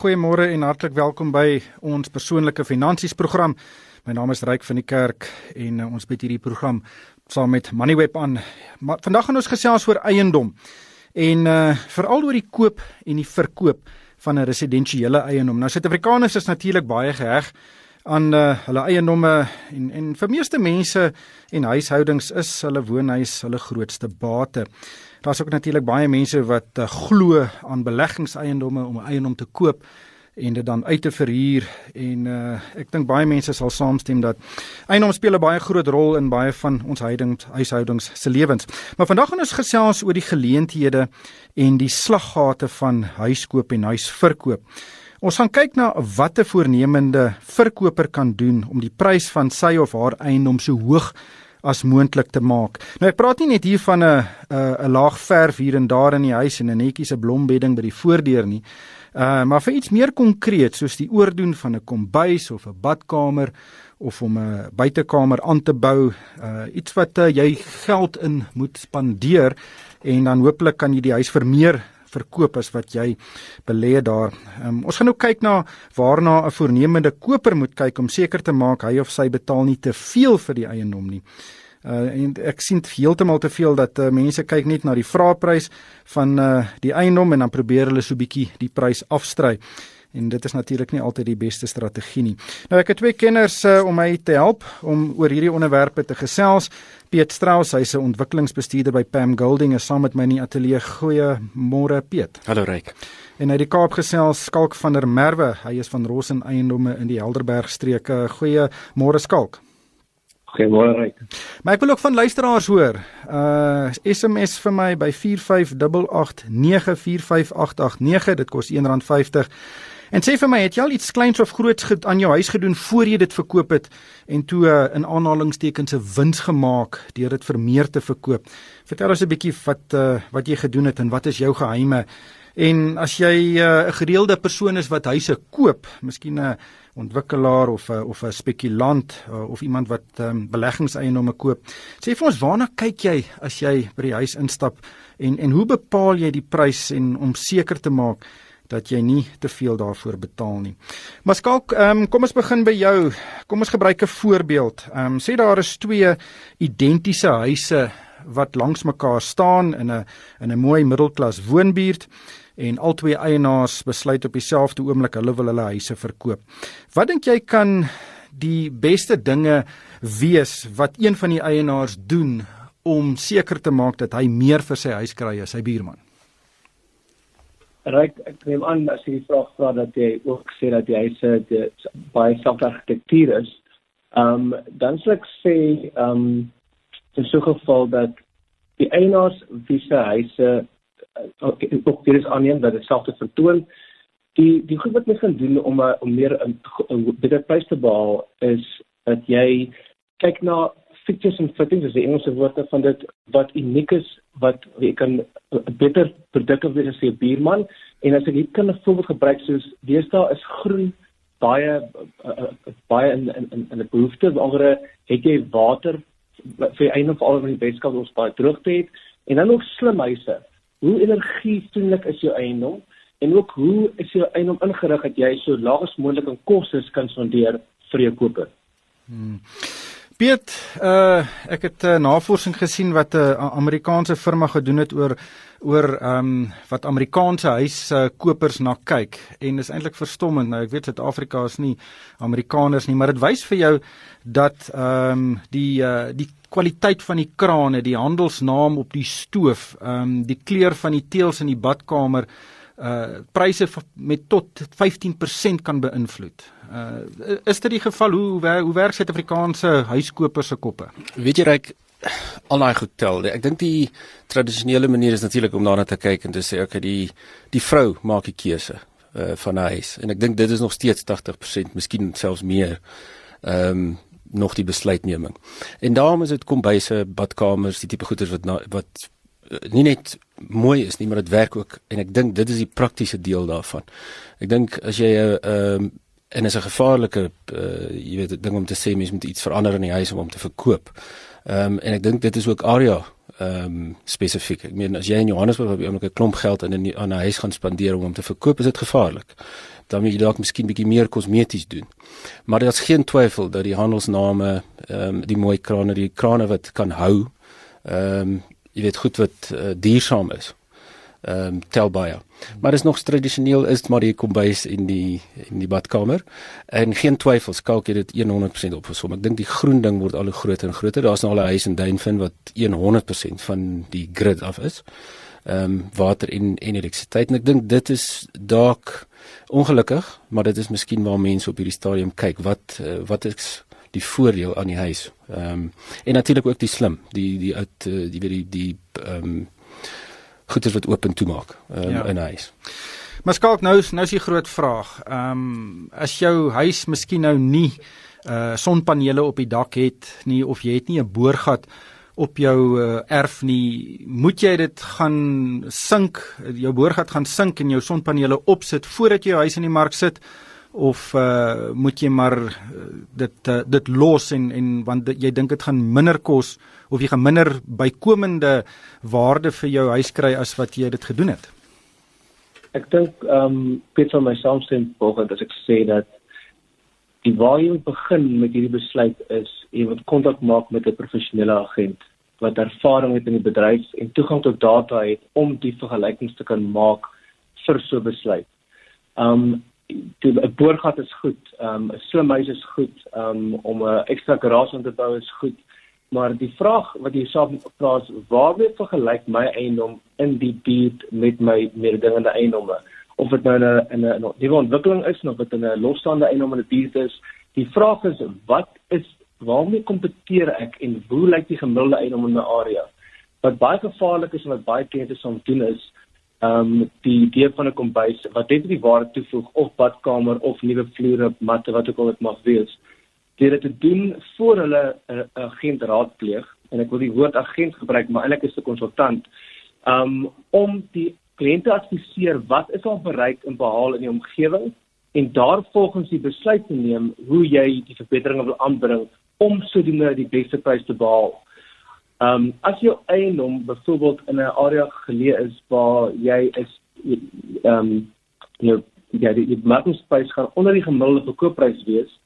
Goeiemôre en hartlik welkom by ons persoonlike finansies program. My naam is Ryk van die Kerk en uh, ons bied hierdie program saam met Moneyweb aan. Maar vandag gaan ons gesels oor eiendom en uh veral oor die koop en die verkoop van 'n residensiële eiendom. Nou Suid-Afrikaners is natuurlik baie geheg aan uh, hulle eiendomme en en vir meeste mense en huishoudings is hulle woonhuis hulle grootste bate. Daar's ook natuurlik baie mense wat uh, glo aan beleggingseiendomme om 'n eiendom te koop en dit dan uit te verhuur en uh, ek dink baie mense sal saamstem dat eiendom speel 'n baie groot rol in baie van ons huidings, huishoudings se lewens. Maar vandag gaan ons gesels oor die geleenthede en die slaggate van huiskoop en huisverkoop. Ons gaan kyk na wat 'n voornemende verkoper kan doen om die prys van sy of haar eiendom so hoog as moontlik te maak. Nou ek praat nie net hier van 'n 'n 'n laag verf hier en daar in die huis en 'n netjie se blombedding by die voordeur nie. Uh maar vir iets meer konkreet soos die oordoen van 'n kombuis of 'n badkamer of om 'n buitekamer aan te bou, uh iets wat uh, jy geld in moet spandeer en dan hopelik kan jy die huis vir meer verkoop as wat jy belê daar. Um, ons gaan nou kyk na waarna 'n voornemende koper moet kyk om seker te maak hy of sy betaal nie te veel vir die eiendom nie. Uh en ek sien heeltemal te veel dat uh, mense kyk net na die vraeprys van uh die eiendom en dan probeer hulle so bietjie die prys afstry en dit is natuurlik nie altyd die beste strategie nie. Nou ek het twee kenners uh, om my te help om oor hierdie onderwerpe te gesels. Piet Strauss, hy's 'n ontwikkelingsbestuurder by Pam Golding, is saam met my in die ateljee. Goeiemôre Piet. Hallo Ryk. En uit die Kaap gesels Skalk van der Merwe. Hy is van Rossen Eiendomme in die Helderberg streke. Goeiemôre Skalk. Goeiemôre Ryk. Maar ek wil ook van luisteraars hoor. Uh SMS vir my by 4588945889. Dit kos R1.50. En sê vir my, het jy al iets kleins of groots aan jou huis gedoen voor jy dit verkoop het en toe uh, in aanhalingstekens 'n wins gemaak deur dit vir meer te verkoop? Vertel ons 'n bietjie wat uh, wat jy gedoen het en wat is jou geheime? En as jy 'n uh, gereelde persoon is wat huise koop, miskien 'n ontwikkelaar of 'n of 'n spekulant uh, of iemand wat um, beleggingseiendomme koop, sê vir ons waarna kyk jy as jy by die huis instap en en hoe bepaal jy die prys en om seker te maak dat jy nie te veel daarvoor betaal nie. Maar skalk, ehm um, kom ons begin by jou. Kom ons gebruik 'n voorbeeld. Ehm um, sê daar is twee identiese huise wat langs mekaar staan in 'n in 'n mooi middelklas woonbuurt en al twee eienaars besluit op dieselfde oomblik hulle wil hulle huise verkoop. Wat dink jy kan die beste dinge wees wat een van die eienaars doen om seker te maak dat hy meer vir sy huis kry as sy buurman? Ryk, ek neem aan as jy die vraag vra dat jy ook sê dat die huise baie selfde argitektuur is. Ehm um, dan sou ek sê ehm um, in so 'n geval dat die eienaars wie se huise uh, ook hier is aanneem dat dit self te vertoon. Die die goed wat mens kan doen om uh, om meer 'n beter prys te behaal is dat jy kyk na features and fittings is die Engelse woord van dit wat uniek is wat jy kan 'n beter produk wees as jou buurman. En as ek hier kan 'n voorbeeld gebruik soos deesdae is groen baie uh, baie in in in 'n behoefte. Andere het jy water vir een of al van die Weskaap ons baie droogte het. En dan ook slim huise. Hoe energievriendelik is jou eiendom en ook hoe is jou eiendom ingerig dat jy so laag as moontlik in kostes kan spandeer vir jou koper? Hmm. Piet, uh ek het 'n uh, navorsing gesien wat 'n uh, Amerikaanse firma gedoen het oor oor ehm um, wat Amerikaanse huiskopers uh, na kyk en is eintlik verstommend. Nou ek weet Suid-Afrika is nie Amerikaners nie, maar dit wys vir jou dat ehm um, die uh die kwaliteit van die krane, die handelsnaam op die stoof, ehm um, die kleur van die teëls in die badkamer uh pryse met tot 15% kan beïnvloed. Uh is dit die geval hoe hoe, hoe werk Suid-Afrikaanse huiskopers se koppe? Weet jy reg al daai goed tel. Ek dink die tradisionele manier is natuurlik om daarna te kyk en te sê okay, die die vrou maak die keuse uh van huis en ek dink dit is nog steeds 80%, miskien selfs meer. Ehm um, nog die besluitneming. En daarom is dit kombuise, badkamers, die tipe goeder wat na, wat uh, nie net mooi is nie, maar dit werk ook en ek dink dit is die praktiese deel daarvan. Ek dink as jy 'n uh, ehm um, en is 'n gevaarlike uh, jy weet ding om te sê mens moet iets verander in die huis om hom te verkoop. Ehm um, en ek dink dit is ook area ehm um, spesifiek. Ek meen as jy in Johannesburg op 'n oomblik 'n klomp geld in 'n aan 'n huis gaan spandeer om hom te verkoop, is dit gevaarlik. Dan moet jy dalk miskien bietjie meer kosmeties doen. Maar daar's geen twyfel dat die handelsname, ehm um, die mooi krane, die krane wat kan hou, ehm um, jy weet goed wat uh, duursaam is ehm um, tel baie. Maar is nog tradisioneel is maar die kombuis in die in die badkamer en geen twyfel skalk jy dit 100% op gesom. Ek dink die groen ding word al hoe groter en groter. Daar's nou al 'n huis in Duinfin wat 100% van die grid af is. Ehm um, water en en elektrisiteit en ek dink dit is dalk ongelukkig, maar dit is miskien waar mense op hierdie stadium kyk. Wat uh, wat is die voordeel aan die huis? Ehm um, en natuurlik ook die slim, die die uit uh, die die die ehm um, goeder wat oop en toe maak um, ja. in 'n huis. Maar skalk nou nou is die groot vraag. Ehm um, as jou huis miskien nou nie uh sonpanele op die dak het nie of jy het nie 'n boorgat op jou uh, erf nie, moet jy dit gaan sink, jou boorgat gaan sink en jou sonpanele opsit voordat jy jou huis in die mark sit of uh moet jy maar uh, dit uh, dit los en en want dit, jy dink dit gaan minder kos of jy gaan minder bykomende waarde vir jou huis kry as wat jy dit gedoen het? Ek dink ehm um, Piet van my saamstem volgens as ek sê dat die waar jy begin met hierdie besluit is jy moet kontak maak met 'n professionele agent wat ervaring het in die bedryf en toegang tot data het om die vergelykings te kan maak vir so besluit. Um die 'n boorgat is goed, um 'n slim huis is goed, um om 'n ekstra garage te bou is goed. Maar die vraag wat jy self vra is waarmee vergelyk my eiendom in die buurt met my mededingende eiendomme? Of dit nou in 'n in 'n nuwe ontwikkeling is of dit in 'n losstaande eiendom in die buurt is, die vraag is wat is waarmee kompeteer ek en hoe lyk die gemiddelde eiendom in my area? Wat baie gevaarlik is en wat baie kliënte soms doen is ehm um, die idee van 'n kombuis wat net die waarde toevoeg of badkamer of nuwe vloere, matte wat ook al dit mag wees dit te doen voor hulle 'n uh, agent raadpleeg en ek wil die woord agent gebruik maar eintlik is 'n konsultant um om die kliënte adviseer wat is al bereik en behaal in die omgewing en daarvolgens die besluit te neem hoe jy die verbeteringe wil aanbring om sodoende die beste prys te behaal. Um as jou eiendom byvoorbeeld in 'n area geleë is waar jy is um jou ja die, die markprys gaan onder die gemiddelde verkoopprys wees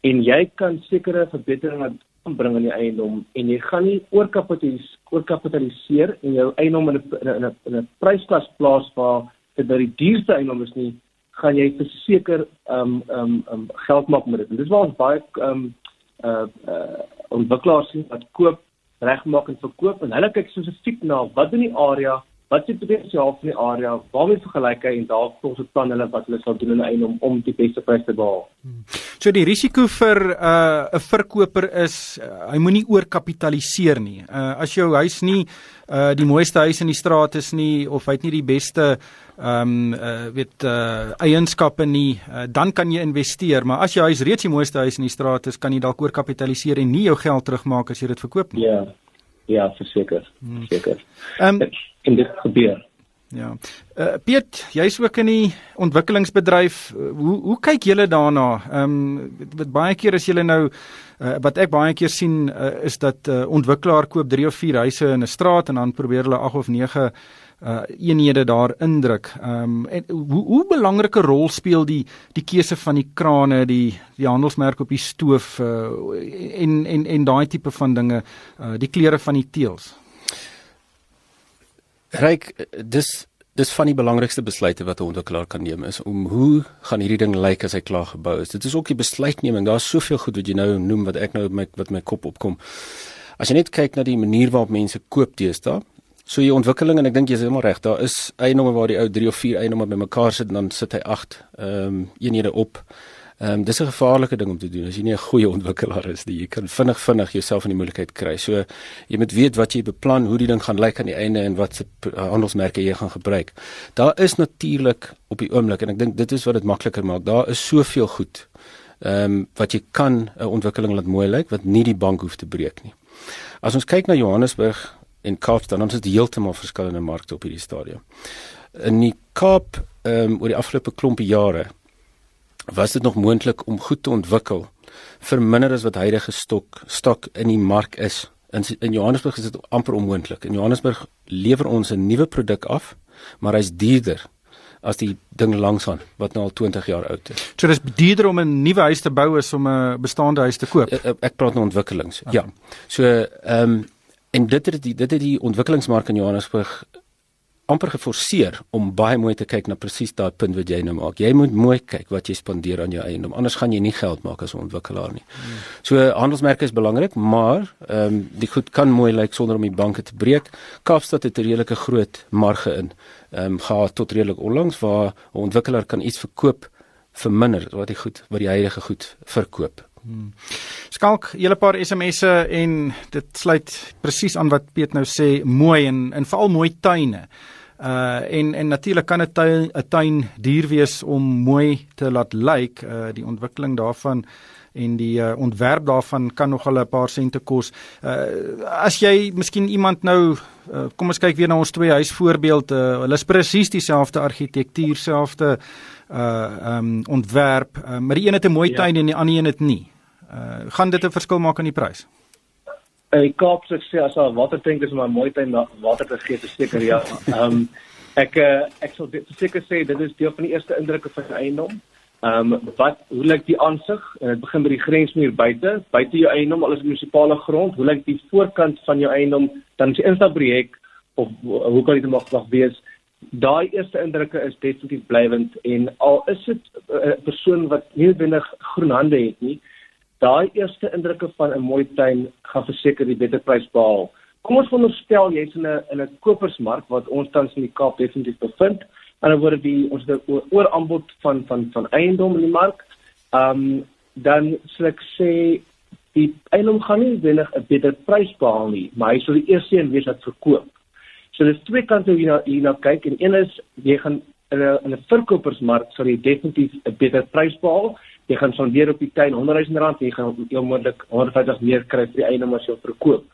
en jy kan sekere verbeteringe aanbring in die eiendom en jy gaan nie oorkapitaliseer oorkapitaliseer en jou eiendom in 'n in 'n prysklas plaas waar dit by die duurste eiendom is nie gaan jy verseker um um um geld maak met dit. En dis waar ons baie um uh uh ontwikkelaars sien wat koop, regmaak en verkoop en hulle kyk spesifiek na wat in die area Wat is die potensiaal van die area? Waarmee vergelyk hy en daar volgens het plan hulle wat hulle sal doen in eiendom om die beste prys te behaal. Hmm. So die risiko vir 'n uh, 'n verkoper is uh, hy moenie oorkapitaliseer nie. Uh, as jou huis nie uh, die mooiste huis in die straat is nie of hy het nie die beste ehm um, uh, weet uh, eienskappe nie, uh, dan kan jy investeer, maar as jou huis reeds die mooiste huis in die straat is, kan jy dalk oorkapitaliseer en nie jou geld terugmaak as jy dit verkoop nie. Ja. Yeah. Ja, verseker. Verseker. Ehm um, en dit gebeur. Ja. Uh, Piet, jy's ook in die ontwikkelingsbedryf. Hoe hoe kyk julle daarna? Ehm um, wat baie keer as julle nou uh, wat ek baie keer sien uh, is dat 'n uh, ontwikkelaar koop 3 of 4 huise in 'n straat en dan probeer hulle 8 of 9 uh eenhede daar indruk. Ehm um, en hoe hoe belangrike rol speel die die keuse van die krane, die die handelsmerk op die stoof uh en en en daai tipe van dinge, uh die kleure van die teëls. Ryk dis dis van die belangrikste besluite wat 'n ontwikkelaar kan neem is om hoe gaan hierdie ding lyk as hy klaar gebou is. Dit is ook die besluitneming. Daar's soveel goed wat jy nou noem wat ek nou met wat my kop opkom. As jy net kyk na die manier waarop mense koop teëstaan, So jy ontwikkeling en ek dink jy's heeltemal reg. Daar is eiendomme waar die ou 3 of 4 eiendomme bymekaar sit en dan sit hy 8 ehm um, eenhede op. Ehm um, dis 'n gevaarlike ding om te doen as jy nie 'n goeie ontwikkelaar is nie. Jy kan vinnig vinnig jouself in die moeilikheid kry. So jy moet weet wat jy beplan, hoe die ding gaan lyk aan die einde en wat se handelsmerke jy gaan gebruik. Daar is natuurlik op die oomblik en ek dink dit is wat dit makliker maak. Daar is soveel goed ehm um, wat jy kan 'n ontwikkeling laat mooi lyk wat nie die bank hoef te breek nie. As ons kyk na Johannesburg en Kaapstad, dan is dit heeltemal verskillende markte op hierdie stadium. In die Kaap, ehm um, oor die afgelope klompie jare was dit nog moontlik om goed te ontwikkel vir minder as wat huidige stok stok in die mark is In in Johannesburg is dit amper onmoontlik. In Johannesburg lewer ons 'n nuwe produk af, maar hy's duurder as die ding langsaan wat nou al 20 jaar oud is. So dis duurder om 'n nuwe huis te bou as om 'n bestaande huis te koop. Ek, e, ek praat nou ontwikkelings. Okay. Ja. So ehm um, en dit het die dit het die ontwikkelingsmark in Johannesburg amper geforseer om baie mooi te kyk na presies daai punt wat jy nou maak. Jy moet mooi kyk wat jy spandeer aan jou eiendom. Anders gaan jy nie geld maak as 'n ontwikkelaar nie. So handelsmerke is belangrik, maar ehm um, die goed kan mooi lyk sonder om die banke te breek. Kaapstad het 'n redelike groot marge in. Ehm um, gehad tot redelik onlangs waar 'n ontwikkelaar kan iets verkoop vir minder wat die goed wat die huidige goed verkoop. Hmm. Skalk, julle paar SMS'e en dit sluit presies aan wat Piet nou sê, mooi en en veral mooi tuine. Uh en en natuurlik kan 'n tuin 'n tuin duur wees om mooi te laat lyk. Uh die ontwikkeling daarvan en die uh, ontwerp daarvan kan nog al 'n paar sente kos. Uh as jy miskien iemand nou uh, kom ons kyk weer na ons twee huisvoorbeeld. Uh, hulle is presies dieselfde argitektuur, selfde uh um ontwerp, uh, maar die een het 'n mooi ja. tuin en die ander een het nie. Uh gaan dit 'n verskil maak aan die prys? In die Kaap sê sê as al watertank is maar mooi tyd water te gee te seker ja. Ehm um, ek uh, ek sal seker sê dit is deel van die eerste indrukke van die eiendom. Ehm um, wat hoe lyk die aansig? Dit begin by die grensmuur buite, buite jou eiendom, alles munisipale grond. Hoe lyk die voorkant van jou eiendom? Dan is die instaprojek of hoe kan dit mag mag wees? Daai eerste indrukke is definitief blywend en al is dit eh, 'n persoon wat nie noodwendig groen hande het nie, daai eerste indrukke van 'n mooi tuin gaan verseker die beter prys behaal. Kom ons veronderstel jy's in 'n in 'n kopersmark wat ons tans in die Kaap definitief bevind. En dan word die ons het oor aanbod van van van eiendom in die mark. Ehm um, dan sal ek sê die eiendom gaan nie wenig 'n beter prys behaal nie, maar hy sal die eerste een wees wat verkoop. So dis twee kante jy na hier na kyk en een is jy gaan in 'n in 'n verkopersmark sal jy definitief 'n beter prys behaal jy gaan son weer op die tuin 100 000 rand jy gaan heel moontlik 150 meer kry vir die eienaar as jy verkoop.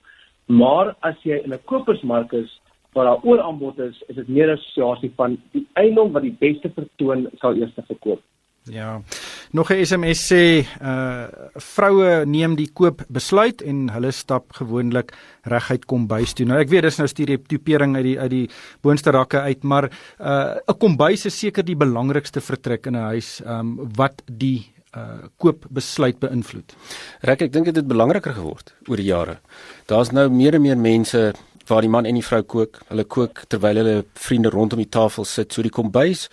Maar as jy in 'n kopersmark is waar daar oor aanbod is, is dit meer 'n situasie van die eienaar wat die beste vertoon sal eers verkoop. Ja. Nog 'n SMS sê uh vroue neem die koop besluit en hulle stap gewoonlik reguit kombuis toe. Nou ek weet dis nou stereotipering uit die uit die boonste rakke uit, maar uh 'n kombuis is seker die belangrikste vertrek in 'n huis um wat die uh koop besluit beïnvloed. Rek, ek dink dit het belangriker geword oor die jare. Daar's nou meer en meer mense waar die man en die vrou kook. Hulle kook terwyl hulle vriende rondom die tafel sit. So die kombuis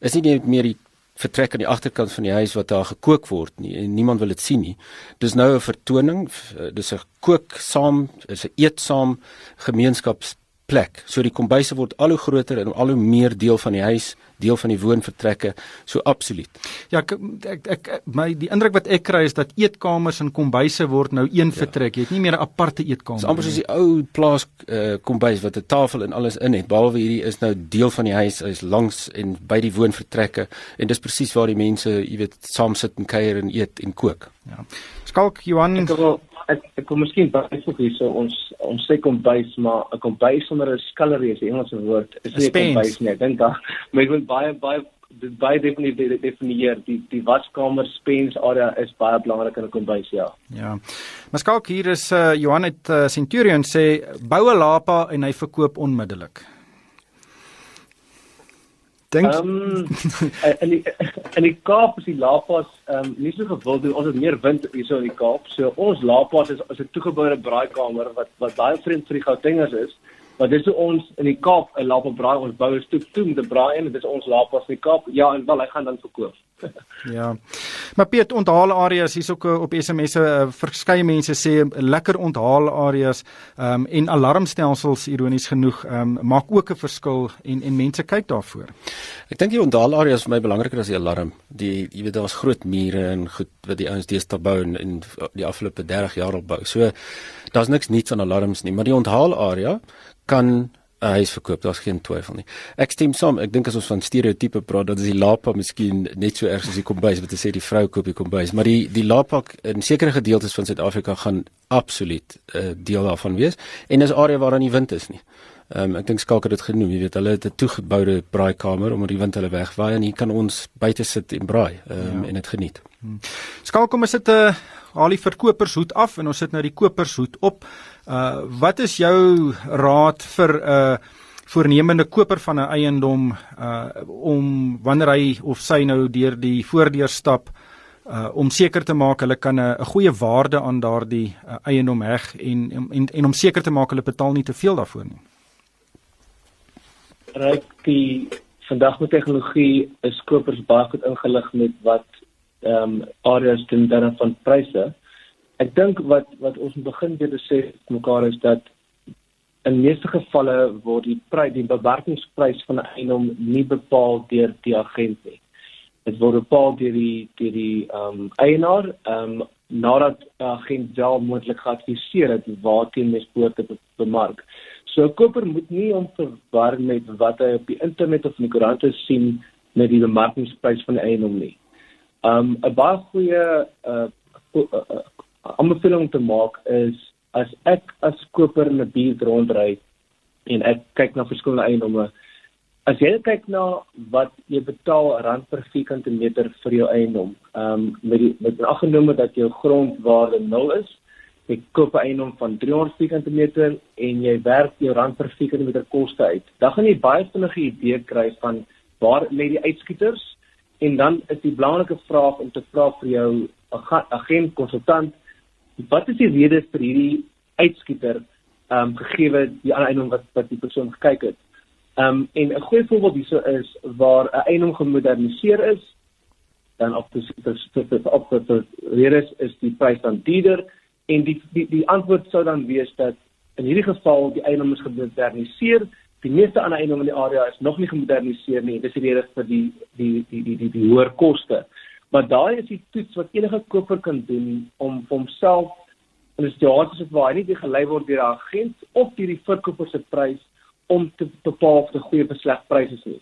is nie net meer die vertrek aan die agterkant van die huis wat daar gekook word nie en niemand wil dit sien nie. Dis nou 'n vertoning, dis 'n kook saam, is 'n eet saam gemeenskaps plek. So die kombuise word al hoe groter en al hoe meer deel van die huis, deel van die woonvertrekke. So absoluut. Ja, ek ek, ek my die indruk wat ek kry is dat eetkamers en kombuise word nou een ja. vertrek. Jy het nie meer 'n aparte eetkamer nie. Dis amper soos die ou plaas uh, kombuis wat 'n tafel en alles in het. Behalwe hierdie is nou deel van die huis, is langs en by die woonvertrekke en dis presies waar die mense, jy weet, saam sit en kuier en eet en kook. Ja. Skalk Johan ek wil ek ek kom miskien byvoeg hierso ons ons sê kombuis maar 'n kombuis sonder 'n skillery is die Engelse woord is nie 'n kombuis nie. Ek dink daar maar ek wil baie baie dit baie definitief definieer. Die die waskamer spens area is baie belangrik in 'n kombuis ja. Ja. Maar skalk hier is uh, Johan het uh, Centurion sê bou 'n lapa en hy verkoop onmiddellik Dink um, in die in die Kaap is die lapas ehm um, nie so gewild nie. Ons het meer wind hierso in die Kaap. So ons lapas is as 'n toegeboude braaikamer wat wat baie vreemd vir die Gautengers is. Maar dis hoe ons in die Kaap 'n lapa braai ons bou 'n stoep toe met 'n braai en dit is ons lapas in die Kaap. Ja, en wel hy gaan dan verkoop. ja. Maar Piet onthaal areas hier's ook op SMS'e uh, verskeie mense sê lekker onthaal areas um, en alarmstelsels ironies genoeg um, maak ook 'n verskil en en mense kyk daarvoor. Ek dink die onthaal areas vir my belangriker as die alarm. Die jy weet daar's groot mure en goed wat die ouens deesdae bou en, en die afgelope 30 jaar al bou. So daar's niks niets aan alarms nie, maar die onthaal area kan 'n huis verkoop, daar's geen twyfel nie. Ek stem saam. Ek dink as ons van stereotipe praat, dat is die lapa miskien net so erg as die kombuis wat jy sê die vrou koop die kombuis, maar die die lapa in sekere gedeeltes van Suid-Afrika gaan absoluut 'n uh, deel daarvan wees en is area waar daar nie wind is nie. Ehm um, ek dink skalk het dit genoem, jy weet, hulle het 'n toegeboude braaikamer omdat die wind hulle wegwaai en hier kan ons buite sit en braai um, ja. en dit geniet. Hmm. Skakel kom ons sit 'n uh, haal die verkopershoed af en ons sit nou die kopershoed op. Uh wat is jou raad vir 'n uh, voornemende koper van 'n eiendom uh om wanneer hy of sy nou deur die voordeur stap uh om seker te maak hulle kan 'n goeie waarde aan daardie uh, eiendom heg en, en en om seker te maak hulle betaal nie te veel daarvoor nie. Ryk die vandag met tegnologie is kopers baie goed ingelig met wat ehm um, areas ten terme van pryse. Ek dink wat wat ons moet begin te sê mekaar is dat in meeste gevalle word die prys die bewerkingsprys van 'n eiendom nie bepaal deur die agent nie. Dit word bepaal deur die deur die ehm um, eienaar ehm um, nadat 'n agent wel moontlik geadviseer het waarteen mens behoort te bemark. So 'n koper moet nie om verwar met wat hy op die internet of in die koerante sien met die bemarkingsprys van 'n eiendom nie. Um 'n baie goeie uh, uh, uh aanbeveling te maak is as ek as koper in 'n buurt rondry en ek kyk na verskillende eiendomme as jy kyk na wat jy betaal rand per vierkante meter vir jou eiendom um met die met aggenome dat jou grondwaarde 0 is jy koop 'n eiendom van 300 vierkante meter en jy werk jou rand per vierkante meter koste uit dan gaan jy baie vinnige idee kry van waar lê die uitskieters En dan is die belangrike vraag om te vra vir jou agent konsultant wat is die rede vir hierdie uitskieter ehm um, gegee die eienaar wat wat die persoon gekyk het. Ehm um, en 'n goeie voorbeeld hierso is waar 'n eienaar gemoderniseer is dan op die op die rede is, is die prys dan duurder en die die die antwoord sou dan wees dat in hierdie geval die eienaar is gemoderniseer Die meeste ander eiendomme in die area is nog nie gemoderniseer nie. Dis die rede vir die die die die die, die hoër koste. Maar daai is die toets wat enige koper kan doen om vir homself in 'n situasie waar hy nie gelei word deur 'n agent of deur die verkoper se prys om te bepaal of dit 'n goeie besleg prys is nie.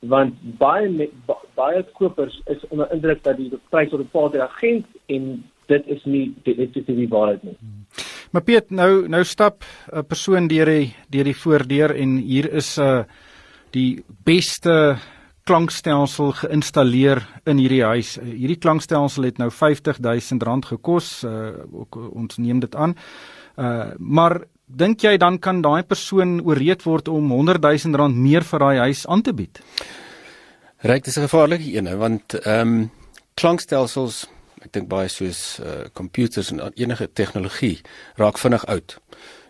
Want baie baie kopers is onder indruk dat die prys word bepaal deur 'n agent en dit is nie dit is nie die waarheid nie. Maar Piet, nou nou stap 'n persoon deur die deur die voordeur en hier is 'n uh, die beste klankstelsel geïnstalleer in hierdie huis. Hierdie klankstelsel het nou R50000 gekos. Uh, ook, ons neem dit aan. Uh maar dink jy dan kan daai persoon ooreed word om R100000 meer vir daai huis aan te bied? Ryk dis 'n gevaarlike een, want ehm um, klankstelsels ek dink baie soos uh computers en enige tegnologie raak vinnig oud.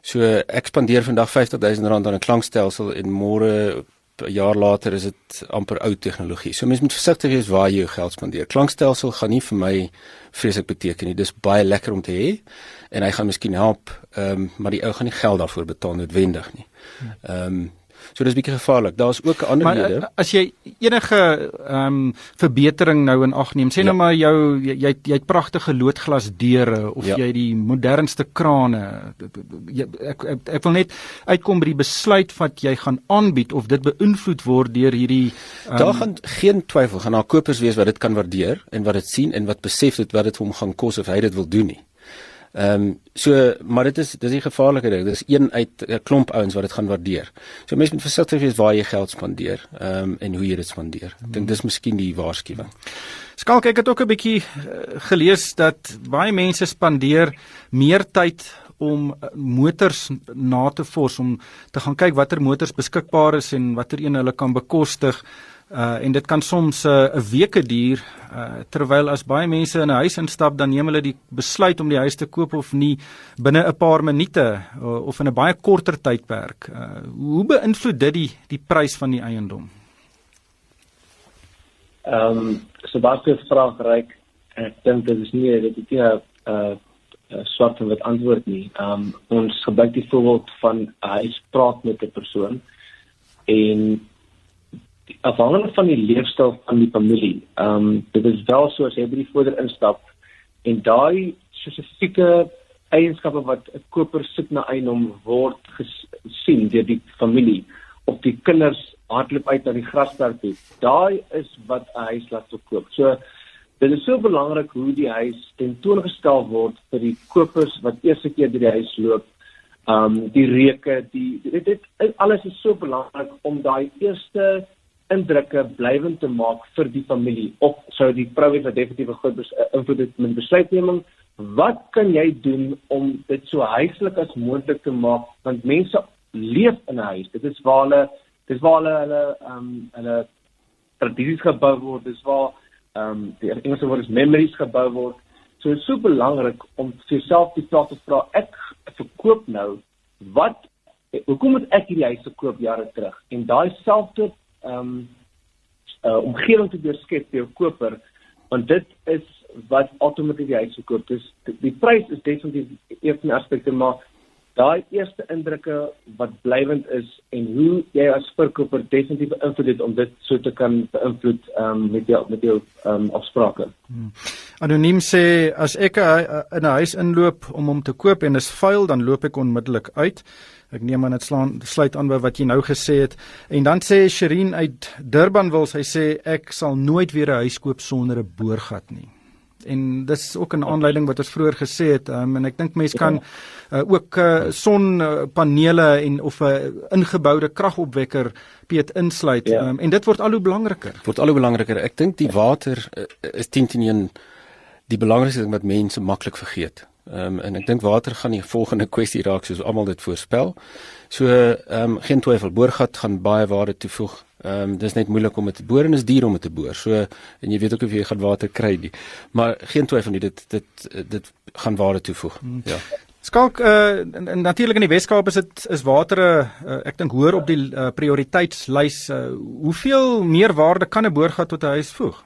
So ek spandeer vandag R50000 aan 'n klankstelsel en môre 'n jaar later is dit amper ou tegnologie. So mens moet versigtig wees waar jy jou geld spandeer. Klankstelsel gaan nie vir my vreeslik beteken nie. Dis baie lekker om te hê en hy gaan miskien help, ehm um, maar die ou gaan nie geld daarvoor betaal noodwendig nie. Ehm um, So dis bietjie gevaarlik. Daar's ook ander rede. Eh, as jy enige ehm um, verbetering nou in ag neem, sê nou ja. nou maar jou jy jy, jy het pragtige loodglas deure of ja. jy die modernste krane. Jy, ek, ek ek wil net uitkom by die besluit wat jy gaan aanbied of dit beïnvloed word deur hierdie um, Daar gaan geen twyfel gaan daar kopers wees wat dit kan waardeer en wat dit sien en wat besef dit wat dit vir hom gaan kos of hy dit wil doen nie. Ehm um, so maar dit is dis die gevaarlike ding. Dis een uit 'n klomp ouens wat dit gaan waardeer. So mense moet versigtig wees waar jy geld spandeer ehm um, en hoe jy dit spandeer. Ek dink dis miskien die waarskuwing. Skalk ek het ook 'n bietjie uh, gelees dat baie mense spandeer meer tyd om uh, motors na te vors om te gaan kyk watter motors beskikbaar is en watter een hulle kan bekostig Uh en dit kan soms 'n uh, weke duur uh terwyl as baie mense in 'n huis instap dan neem hulle die besluit om die huis te koop of nie binne 'n paar minute uh, of in 'n baie korter tydperk. Uh hoe beïnvloed dit die die prys van die eiendom? Ehm um, Sebastian vraag ryk ek dink dit is nie dit is nie 'n uh, swart en wit antwoord nie. Ehm um, ons gebruik die voorbeeld van uh, huis praat met 'n persoon en afhangende van die leefstyl van die familie. Ehm um, dit is wel so as jy by die voordeur instap en daai spesifieke eienskappe wat 'n koper soek na eiendom word gesien deur die familie of die kinders hardloop uit na die grasperk toe. Daai is wat 'n huis laat verkoop. So dit is so belangrik hoe die huis tentoongestel word vir die kopers wat eerste keer deur die huis loop. Ehm um, die reuke, die dit, dit alles is so belangrik om daai eerste indrukke blywend te maak vir die familie of sou die vrou het 'n definitiewe groot invloed het met besluitneming? Wat kan jy doen om dit so huislik as moontlik te maak? Want mense leef in 'n huis. Dit is waar hulle dis waar hulle hulle ehm um, hulle tradisies gebou word. Dis waar ehm um, die Engelse woord is memories gebou word. So dit is so belangrik om vir jouself die vraag te vra ek verkoop nou wat hoekom moet ek hierdie huis verkoop jare terug? En daai selfde ehm um, uh, omgewing te deurskep vir jou koper want dit is wat outomaties die huis verkoop. Dis die, die prys is definitief een aspek maar daai eerste indrukke wat blywend is en hoe jy as verkoper definitief invloed het om dit so te kan beïnvloed um, met jou met jou um, afsprake. Hmm. Anoniem sê as ek a, a, in 'n huis inloop om hom te koop en is vuil dan loop ek onmiddellik uit. Ek neem aan dit slaan sluit aan by wat jy nou gesê het. En dan sê Sherin uit Durban wil sy sê ek sal nooit weer 'n huis koop sonder 'n boorgat nie. En dis ook 'n aanleiding wat ons vroeër gesê het um, en ek dink mense kan uh, ook uh, sonpanele en of 'n uh, ingeboude kragopwekker Piet insluit ja. um, en dit word al hoe belangriker. Word al hoe belangriker. Ek dink die water uh, is 10 teen 1 die belangrikste ding wat mense maklik vergeet. Ehm um, en ek dink water gaan die volgende kwessie raak soos almal dit voorspel. So ehm um, geen twyfel, boorgat gaan baie waarde toevoeg. Ehm um, dis net moeilik om dit te boor en is duur om dit te boor. So en jy weet ook of jy gaan water kry nie. Maar geen twyfel nie, dit dit dit gaan waarde toevoeg. Hmm. Ja. Skalk uh natuurlik in die Weskaap is dit is water uh, ek dink hoor op die uh, prioriteitslys. Uh, hoeveel meer waarde kan 'n boorgat tot 'n huis voeg?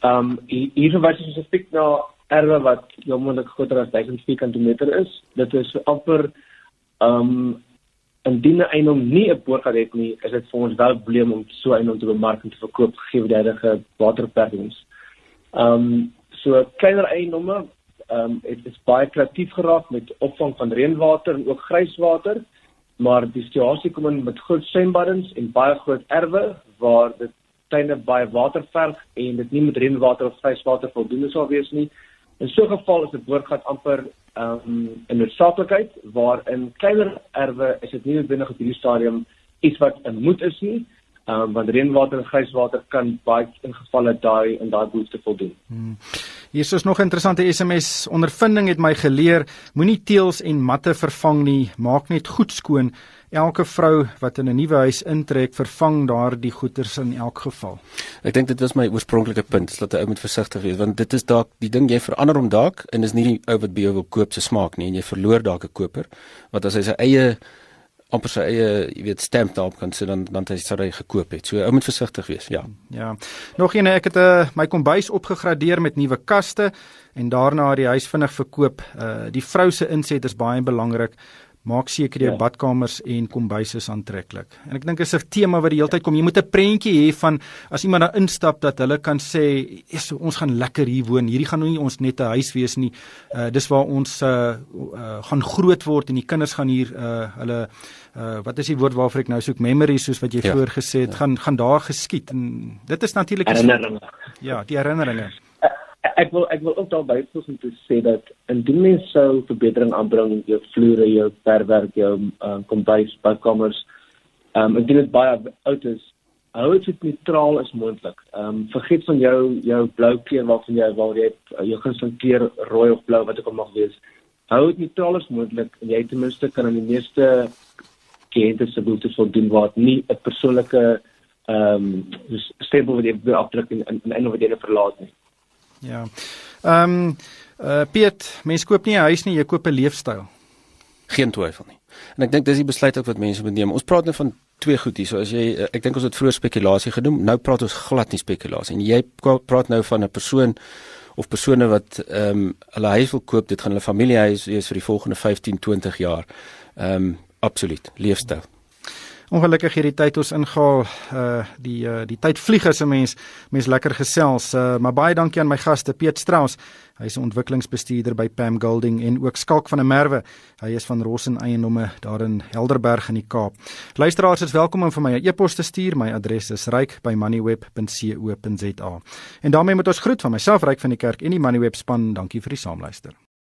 Ehm um, hier verwys jy spesifiek na erwe wat jomondelik groter as 1000 vierkante meter is. Dit is amper ehm um, indien 'n eiendom nie 'n boorgat het nie, is dit vir ons wel probleem om so 'n eiendom te bemark en te verkoop gegee die huidige waterbeperkings. Ehm um, so kleiner eiendomme ehm um, dit is baie kreatief geraak met opvang van reënwater en ook grijswater, maar die situasie kom in met groot swembaddens en baie groot erwe waar dit tuine baie water verg en dit nie met reënwater of grijswater voldoende sal wees nie. In so 'n geval is 'n boorgat amper ehm um, 'n noodsaaklikheid waar in kleiner erwe is dit nie noodwendig op hierdie stadium iets wat 'n moet is nie. Ehm um, want reënwater en grijswater kan baie in gevalle daai in daai behoefte voldoen. Hmm. Hier is nog 'n interessante SMS. Ondervinding het my geleer, moenie teëls en matte vervang nie, maak net goed skoon elke vrou wat in 'n nuwe huis intrek, vervang daardie goederes in elk geval. Ek dink dit was my oorspronklike punt, dat 'n ou moet versigtig wees want dit is dalk die ding jy verander hom dalk en is nie die ou wat by jou wil koop se smaak nie en jy verloor dalk 'n koper want as hy sy eie amper sy eie, jy weet, stamp daarop kan sit dan dan sou hy gekoop het. So ou moet versigtig wees, ja. Ja. Nog een ek het 'n uh, my kombuis opgegradeer met nuwe kaste en daarna die huis vinnig verkoop. Uh die vrou se inset is baie belangrik maak seker jou ja. badkamers en kombuise is aantreklik. En ek dink dit is 'n tema wat die hele tyd kom. Jy moet 'n prentjie hê van as iemand daar instap dat hulle kan sê, "Eers ons gaan lekker hier woon. Hierdie gaan nou nie ons net 'n huis wees nie. Uh dis waar ons uh, uh gaan groot word en die kinders gaan hier uh hulle uh wat is die woord waarvoor ek nou soek memories soos wat jy ja. voorgesê het, ja. gaan gaan daar geskied en dit is natuurlik herinneringe. Ja, die herinneringe ek wil ek wil ook daar byvoeg om te sê dat indien mens sou verbetering aanbring jou vloere, jou perwerk, jou um, kombuis, badkamers, ehm um, indien dit baie oud is, hou dit so neutraal as moontlik. Ehm um, vergeet van jou jou blou kleur waarvan jy waar jy uh, jou gunsteling kleur rooi of blou wat ook al mag wees. Hou dit neutraal as moontlik en jy ten minste kan aan die meeste kliënte se behoeftes voldoen wat nie 'n persoonlike ehm um, stempel wat jy afdruk in in 'n of ander verlaat nie. Ja. Ehm um, uh Piet, mense koop nie 'n huis nie, jy koop 'n leefstyl. Geen twyfel nie. En ek dink dis die besluit wat mense moet neem. Ons praat nou van twee goed hier. So as jy uh, ek dink ons het vroeër spekulasie genoem, nou praat ons glad nie spekulasie nie. Jy praat nou van 'n persoon of persone wat ehm um, hulle huis wil koop, dit gaan hulle familiehuis wees vir die volgende 15, 20 jaar. Ehm um, absoluut, leefstyl. Ongelukkig hierdie tyd ons ingehaal uh die uh die tyd vlieg as 'n mens mens lekker gesels. Uh maar baie dankie aan my gaste Piet Strauss. Hy is 'n ontwikkelingsbestuurder by Pam Golding en ook Skalk van der Merwe. Hy is van Rossen Eiendomme daar in Helderberg in die Kaap. Luisteraars is welkom om vir my 'n e-pos te stuur. My adres is ryk@moneyweb.co.za. En daarmee moet ons groet van myself Ryk van die Kerk en die Moneyweb span. Dankie vir die saamluister.